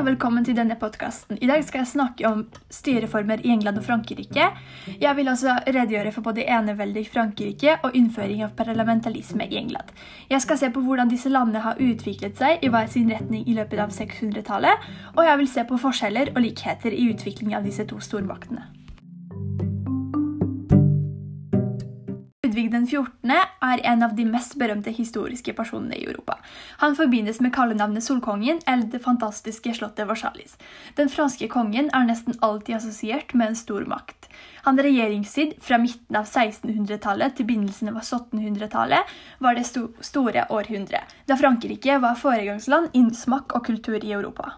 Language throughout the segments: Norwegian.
og velkommen til denne podkasten. I dag skal jeg snakke om styreformer i England og Frankrike. Jeg vil også redegjøre for både eneveldet i Frankrike og innføring av parlamentalisme i England. Jeg skal se på hvordan disse landene har utviklet seg i hver sin retning i løpet av 600-tallet, og jeg vil se på forskjeller og likheter i utviklingen av disse to stormaktene. Ludvig den 14. er en av de mest berømte historiske personene i Europa. Han forbindes med kallenavnet Solkongen eller det fantastiske slottet Versailles. Den franske kongen er nesten alltid assosiert med en stor makt. Han regjeringstid fra midten av 1600-tallet til begynnelsen av 1700-tallet var det store århundret, da Frankrike var foregangsland innen smak og kultur i Europa.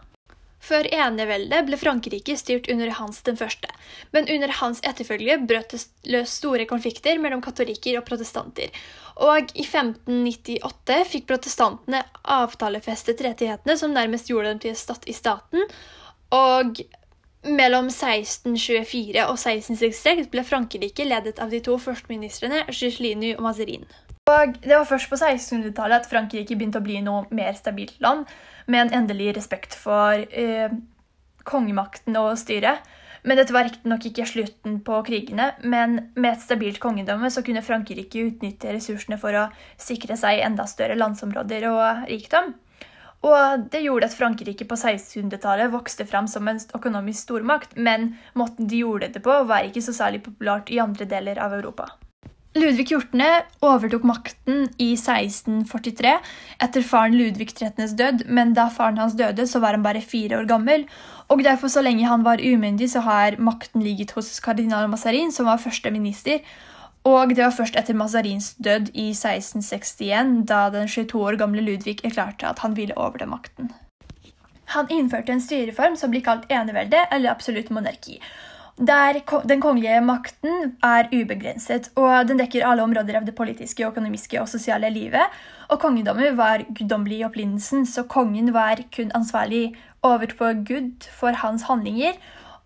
Før eneveldet ble Frankrike styrt under Hans den første, men under hans etterfølge brøt det løs store konflikter mellom katolikker og protestanter, og i 1598 fikk protestantene avtalefestet rettighetene som nærmest gjorde dem til stat i staten, og mellom 1624 og 1666 ble Frankrike ledet av de to førsteministrene Gislinu og Mazarin. Og Det var først på 1600-tallet at Frankrike begynte å bli noe mer stabilt land, med en endelig respekt for eh, kongemakten og styret. Men dette var riktignok ikke slutten på krigene, men med et stabilt kongedømme så kunne Frankrike utnytte ressursene for å sikre seg enda større landsområder og rikdom. Og det gjorde at Frankrike på 1600-tallet vokste fram som en økonomisk stormakt, men måten de gjorde det på, var ikke så særlig populært i andre deler av Europa. Ludvig 14. overtok makten i 1643 etter faren Ludvig 13.s død, men da faren hans døde, så var han bare fire år gammel. Og derfor, så lenge han var umyndig, så har makten ligget hos kardinal Mazarin, som var første minister. Og det var først etter Mazarins død i 1661, da den 22 år gamle Ludvig erklærte at han ville overta makten. Han innførte en styreform som blir kalt enevelde eller absolutt monarki der den kongelige makten er ubegrenset, og den dekker alle områder av det politiske, økonomiske og sosiale livet. Og kongedommen var guddommelig i opprinnelsen, så kongen var kun ansvarlig overfor Gud for hans handlinger.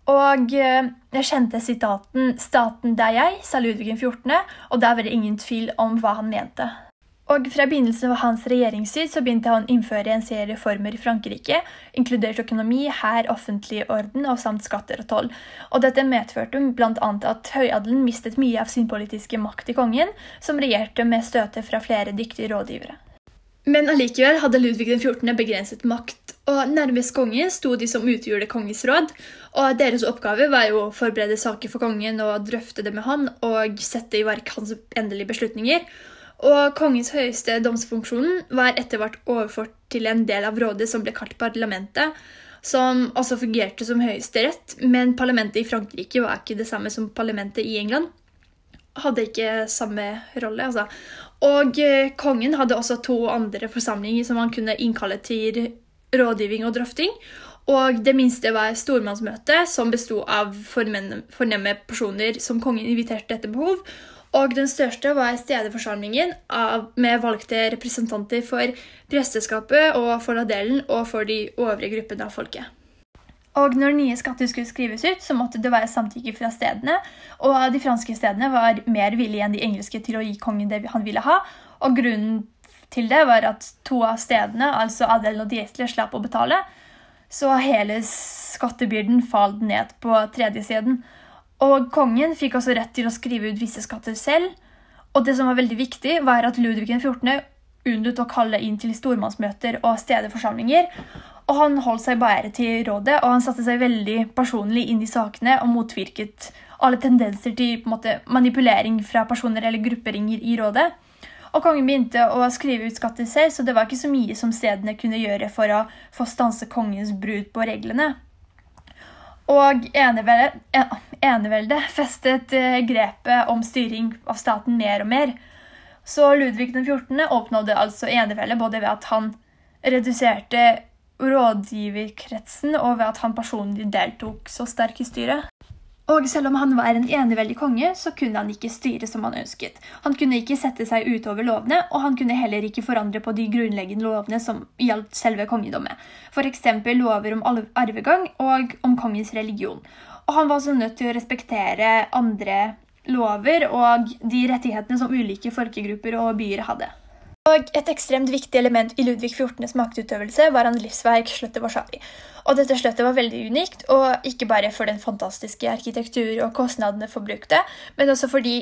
Og eh, jeg kjente sitaten 'Staten det er jeg', sa Ludvig 14., og der var det ingen tvil om hva han mente. Og Fra begynnelsen av hans regjeringstid så begynte han å innføre en serie reformer i Frankrike, inkludert økonomi, hær, offentlig orden og samt skatter og toll. Og Dette medførte bl.a. at høyadelen mistet mye av sin politiske makt i kongen, som regjerte med støte fra flere dyktige rådgivere. Men allikevel hadde Ludvig 14. begrenset makt, og nærmest kongen sto de som utgjorde kongens råd. og Deres oppgave var jo å forberede saker for kongen og drøfte det med han og sette i verk hans endelige beslutninger. Og kongens høyeste domsfunksjonen var etter hvert overført til en del av rådet som ble kalt parlamentet, som også fungerte som høyesterett, men parlamentet i Frankrike var ikke det samme som parlamentet i England. Hadde ikke samme rolle, altså. Og eh, kongen hadde også to andre forsamlinger som han kunne innkalle til rådgivning og drøfting. Og det minste var stormannsmøte, som besto av fornemme personer som kongen inviterte etter behov. Og den største var stedeforsamlingen, med valgte representanter for presteskapet og for adelen og for de øvrige gruppene av folket. Og når nye skatter skulle skrives ut, så måtte det være samtykke fra stedene, og de franske stedene var mer villige enn de engelske til å gi kongen det han ville ha, og grunnen til det var at to av stedene, altså adelen og diesler, slapp å betale, så hele skattebyrden falt ned på tredje siden. Og kongen fikk også rett til å skrive ut visse skatter selv. Og det som var veldig viktig, var at Ludvig 14. unnlot å kalle inn til stormannsmøter og stedeforsamlinger, Og han holdt seg bare til rådet, og han satte seg veldig personlig inn i sakene og motvirket alle tendenser til måte, manipulering fra personer eller grupperinger i rådet. Og kongen begynte å skrive ut skatter selv, så det var ikke så mye som stedene kunne gjøre for å få stanse kongens brudd på reglene. Og eneveldet festet eh, grepet om styring av staten mer og mer. Så Ludvig den 14. oppnådde altså eneveldet både ved at han reduserte rådgiverkretsen, og ved at han personlig deltok så sterkt i styret. Og selv om han var en eneveldig konge, så kunne han ikke styre som han ønsket. Han kunne ikke sette seg utover lovene, og han kunne heller ikke forandre på de grunnleggende lovene som gjaldt selve kongedommet, f.eks. lover om arvegang og om kongens religion. Og han var også nødt til å respektere andre lover og de rettighetene som ulike folkegrupper og byer hadde. Og Et ekstremt viktig element i Ludvig 14.s maktutøvelse var hans livsverk slottet Warszawi. Og dette slottet var veldig unikt, og ikke bare for den fantastiske arkitektur og kostnadene forbrukte, men også fordi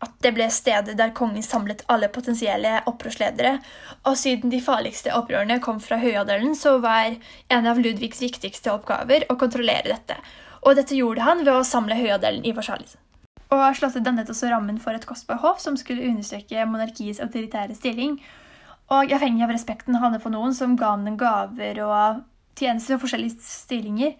at det ble stedet der kongen samlet alle potensielle opprørsledere. Og siden de farligste opprørene kom fra høyadelen, så var en av Ludvigs viktigste oppgaver å kontrollere dette. Og dette gjorde han ved å samle høyadelen i Versailles. Og Slottet dannet også rammen for et kostbart hoff som skulle understreke monarkiets autoritære stilling. Og avhengig av respekten han hadde for noen, som ga ham gaver og tjenester og forskjellige stillinger.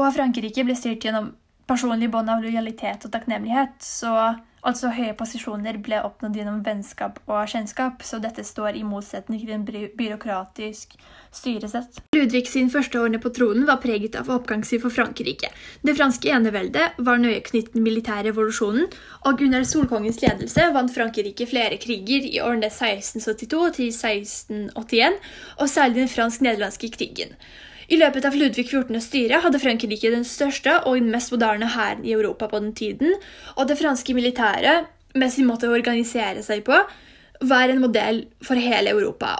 Og Frankrike ble styrt gjennom personlige bånd av lojalitet og takknemlighet. så Altså høye posisjoner ble oppnådd gjennom vennskap og kjennskap, så dette står i motsetning til en by byråkratisk styresett. Ludvig sin første årene på tronen var preget av oppgangstid for Frankrike. Det franske eneveldet var nøye knyttet den militære revolusjonen, og under Solkongens ledelse vant Frankrike flere kriger i årene 1672 til 1681, og særlig den fransk-nederlandske krigen. I løpet av Ludvig 14.s styre hadde Frankrike den største og mest moderne hæren i Europa på den tiden, og det franske militæret, med sin måte å organisere seg på, var en modell for hele Europa.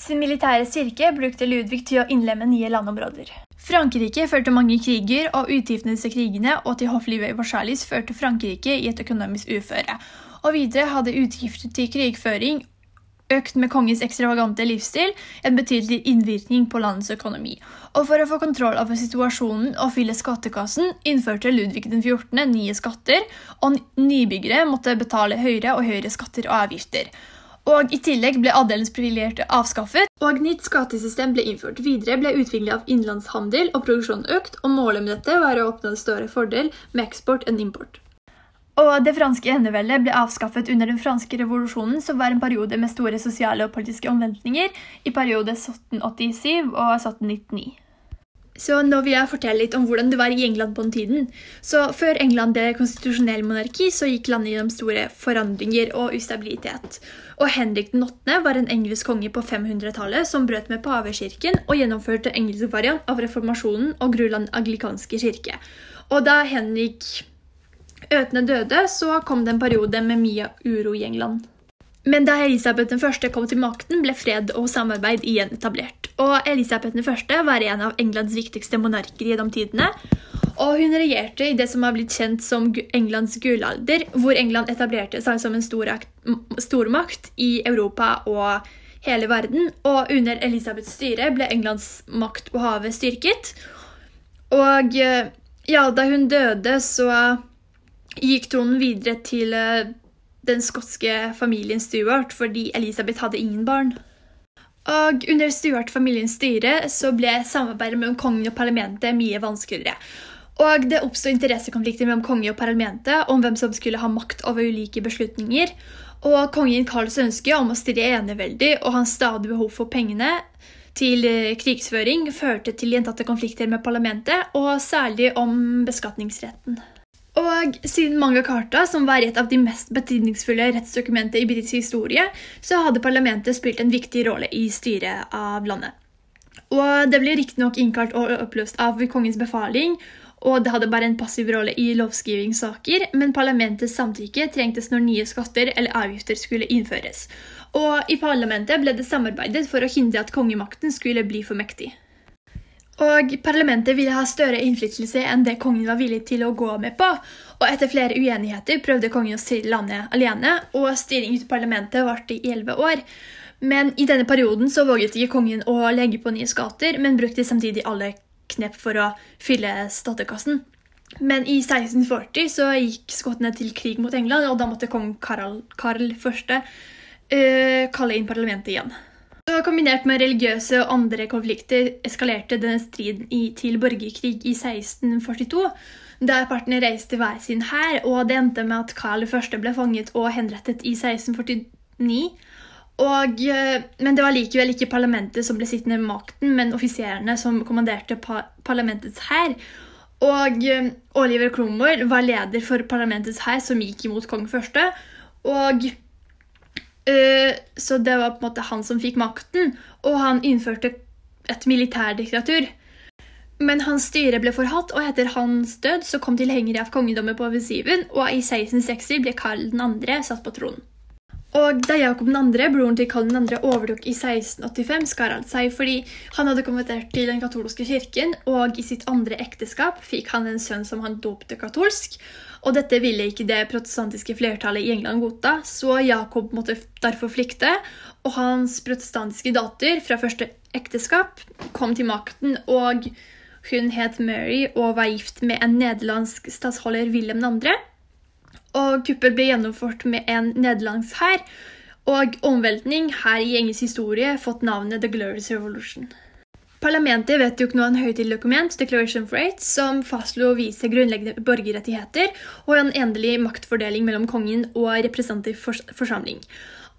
Sin militære styrke brukte Ludvig til å innlemme nye landområder. Frankrike førte mange kriger, og utgiftene til krigene og til hofflivet i Versailles førte Frankrike i et økonomisk uføre. Og videre hadde utgifter til krigføring økt med kongens ekstravagante livsstil en betydelig innvirkning på landets økonomi. Og For å få kontroll over situasjonen og fylle skattekassen innførte Ludvig den 14. nye skatter, og nybyggere måtte betale høyere og høyere skatter og avgifter. Og I tillegg ble adelens privilegerte avskaffet, og nytt skattesystem ble innført. Videre ble utvikling av innenlandshandel og produksjon økt, og målet med dette var å oppnå en større fordel med eksport enn import. Og Det franske eneveldet ble avskaffet under den franske revolusjonen, som var en periode med store sosiale og politiske omvendtninger i periode 1787 og 1799. Så nå vil jeg fortelle litt om hvordan det var i England på den tiden. Så Før England ble konstitusjonell monarki, så gikk landet gjennom store forandringer og ustabilitet. Og Henrik 8. var en engelsk konge på 500-tallet som brøt med pavekirken og gjennomførte engelsk variant av reformasjonen og Gruland anglikanske kirke. Og da Henrik øtende døde, så kom det en periode med mye uro i England. Men da Elisabeth 1. kom til makten, ble fred og samarbeid igjen etablert. Og Elisabeth 1. var en av Englands viktigste monarker gjennom tidene. Og hun regjerte i det som har blitt kjent som Englands gullalder, hvor England etablerte seg som en stormakt i Europa og hele verden. Og under Elisabeths styre ble Englands makt på havet styrket. Og ja, da hun døde, så gikk tronen videre til eh, den skotske familien Stuart fordi Elisabeth hadde ingen barn. Og Under Stuart-familiens styre så ble samarbeidet mellom kongen og parlamentet mye vanskeligere. Og Det oppstod interessekonflikter mellom kongen og parlamentet om hvem som skulle ha makt over ulike beslutninger. Og Kongen Karls ønske om å styre eneveldig og hans stadig behov for pengene til eh, krigsføring førte til gjentatte konflikter med parlamentet, og særlig om beskatningsretten. Og siden Manga Carta, som var et av de mest betydningsfulle rettsdokumentene i britisk historie, så hadde parlamentet spilt en viktig rolle i styret av landet. Og Det ble riktignok innkalt og oppløst av kongens befaling, og det hadde bare en passiv rolle i lovskrivingssaker, men parlamentets samtykke trengtes når nye skatter eller avgifter skulle innføres. Og i parlamentet ble det samarbeidet for å hindre at kongemakten skulle bli for mektig. Og Parlamentet ville ha større innflytelse enn det kongen var villig til å gå med på. Og Etter flere uenigheter prøvde kongen å styre landet alene, og styring ut parlamentet varte i elleve år. Men i denne perioden så våget ikke kongen å legge på nye skatter, men brukte samtidig alle knep for å fylle statekassen. Men i 1640 så gikk skottene til krig mot England, og da måtte kong Karl, Karl 1. Uh, kalle inn parlamentet igjen. Så kombinert med religiøse og andre konflikter eskalerte denne striden til borgerkrig i 1642, der partene reiste hver sin hær, og det endte med at Karl 1. ble fanget og henrettet i 1649. Og, eh, men det var likevel ikke parlamentet som ble sittende med makten, men offiserene som kommanderte pa parlamentets hær. Og eh, Oliver Cromwell var leder for parlamentets hær, som gikk imot kong første. Og så det var på en måte han som fikk makten, og han innførte et militærdiktatur. Men hans styre ble forhatt, og etter hans død så kom tilhengere av kongedommen på offensiven, og i 1660 ble Karl 2. satt på tronen. Og da Jakob 2., broren til Karl 2., overtok i 1685, skar han seg fordi han hadde konvertert til den katolske kirken, og i sitt andre ekteskap fikk han en sønn som han dopte katolsk. Og dette ville ikke det protestantiske flertallet i England godta, så Jakob måtte derfor flykte, og hans protestantiske datter fra første ekteskap kom til makten, og hun het Mary og var gift med en nederlandsk statsholder, Wilhelm 2. Og kuppet ble gjennomført med en nederlandsk hær, og omveltning her i engelsk historie fått navnet The Glorious Revolution. Parlamentet vedtok nå en høytidelig dokument, Declaration of Rights, som fastslo vise grunnleggende borgerrettigheter og en endelig maktfordeling mellom kongen og representativ forsamling.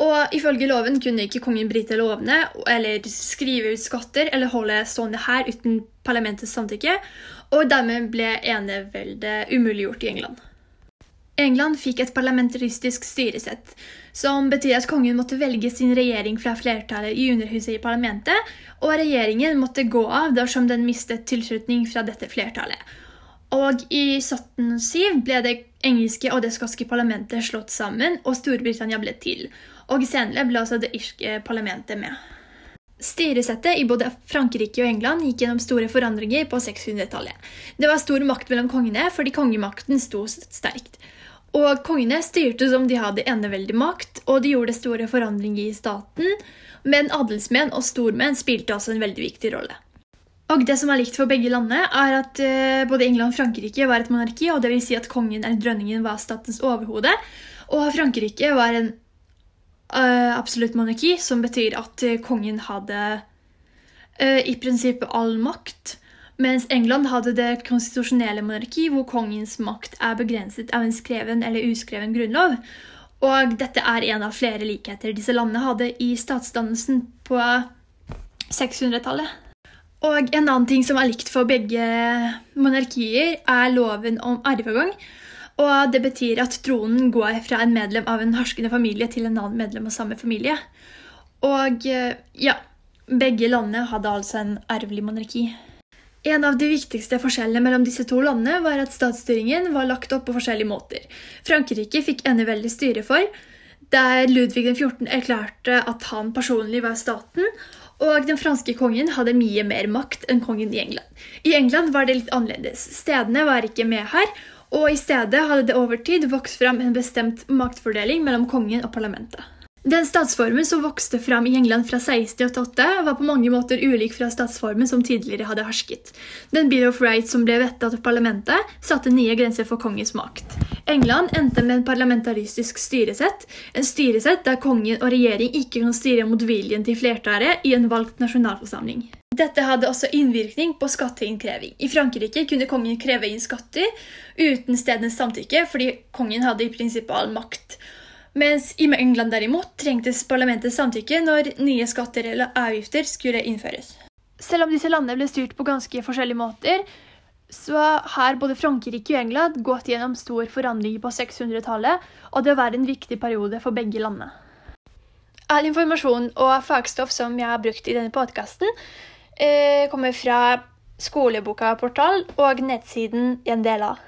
Og ifølge loven kunne ikke kongen bryte lovene eller skrive ut skatter eller holde stående her uten parlamentets samtykke, og dermed ble eneveldet umuliggjort i England. England fikk et parlamentaristisk styresett, som betyr at kongen måtte velge sin regjering fra flertallet i Underhuset i parlamentet, og regjeringen måtte gå av dersom den mistet tilslutning fra dette flertallet. Og i 1707 ble det engelske og det skotske parlamentet slått sammen, og Storbritannia ble til. Og senere ble også det irske parlamentet med. Styresettet i både Frankrike og England gikk gjennom store forandringer på 600-tallet. Det var stor makt mellom kongene fordi kongemakten sto sterkt. Og kongene styrte som de hadde eneveldig makt, og de gjorde store forandringer i staten, men adelsmenn og stormenn spilte også en veldig viktig rolle. Og det som er likt for begge landene, er at uh, både England og Frankrike var et monarki, og det vil si at kongen eller dronningen var statens overhode, og Frankrike var en uh, absolutt monarki, som betyr at uh, kongen hadde i prinsippet all makt. Mens England hadde det konstitusjonelle monarki, hvor kongens makt er begrenset av en skreven eller uskreven grunnlov. Og dette er en av flere likheter disse landene hadde i statsdannelsen på 600-tallet. Og en annen ting som er likt for begge monarkier, er loven om arvegang. Og det betyr at tronen går fra en medlem av en herskende familie til en annen medlem av samme familie. Og ja, begge landene hadde altså en arvelig monarki. En av de viktigste forskjellene mellom disse to landene var at statsstyringen var lagt opp på forskjellige måter. Frankrike fikk eneveldig styre for, der Ludvig 14. erklærte at han personlig var staten, og den franske kongen hadde mye mer makt enn kongen i England. I England var det litt annerledes. Stedene var ikke med her, og i stedet hadde det over tid vokst fram en bestemt maktfordeling mellom kongen og parlamentet. Den statsformen som vokste fram i England fra 1688, var på mange måter ulik fra statsformen som tidligere hadde hersket. Den Bill of Rights som ble vedtatt av parlamentet, satte nye grenser for kongens makt. England endte med en parlamentaristisk styresett, en styresett der kongen og regjering ikke kan styre mot viljen til flertallet i en valgt nasjonalforsamling. Dette hadde også innvirkning på skatteinnkreving. I Frankrike kunne kongen kreve inn skatter uten stedenes samtykke, fordi kongen hadde i prinsippet all makt. Mens i England derimot trengtes parlamentets samtykke når nye skatter eller avgifter skulle innføres. Selv om disse landene ble styrt på ganske forskjellige måter, så har både Frankrike og England gått gjennom stor forandring på 600-tallet, og det var en viktig periode for begge landene. All informasjon og fagstoff som jeg har brukt i denne podkasten, eh, kommer fra Skoleboka Portal og nettsiden en del av.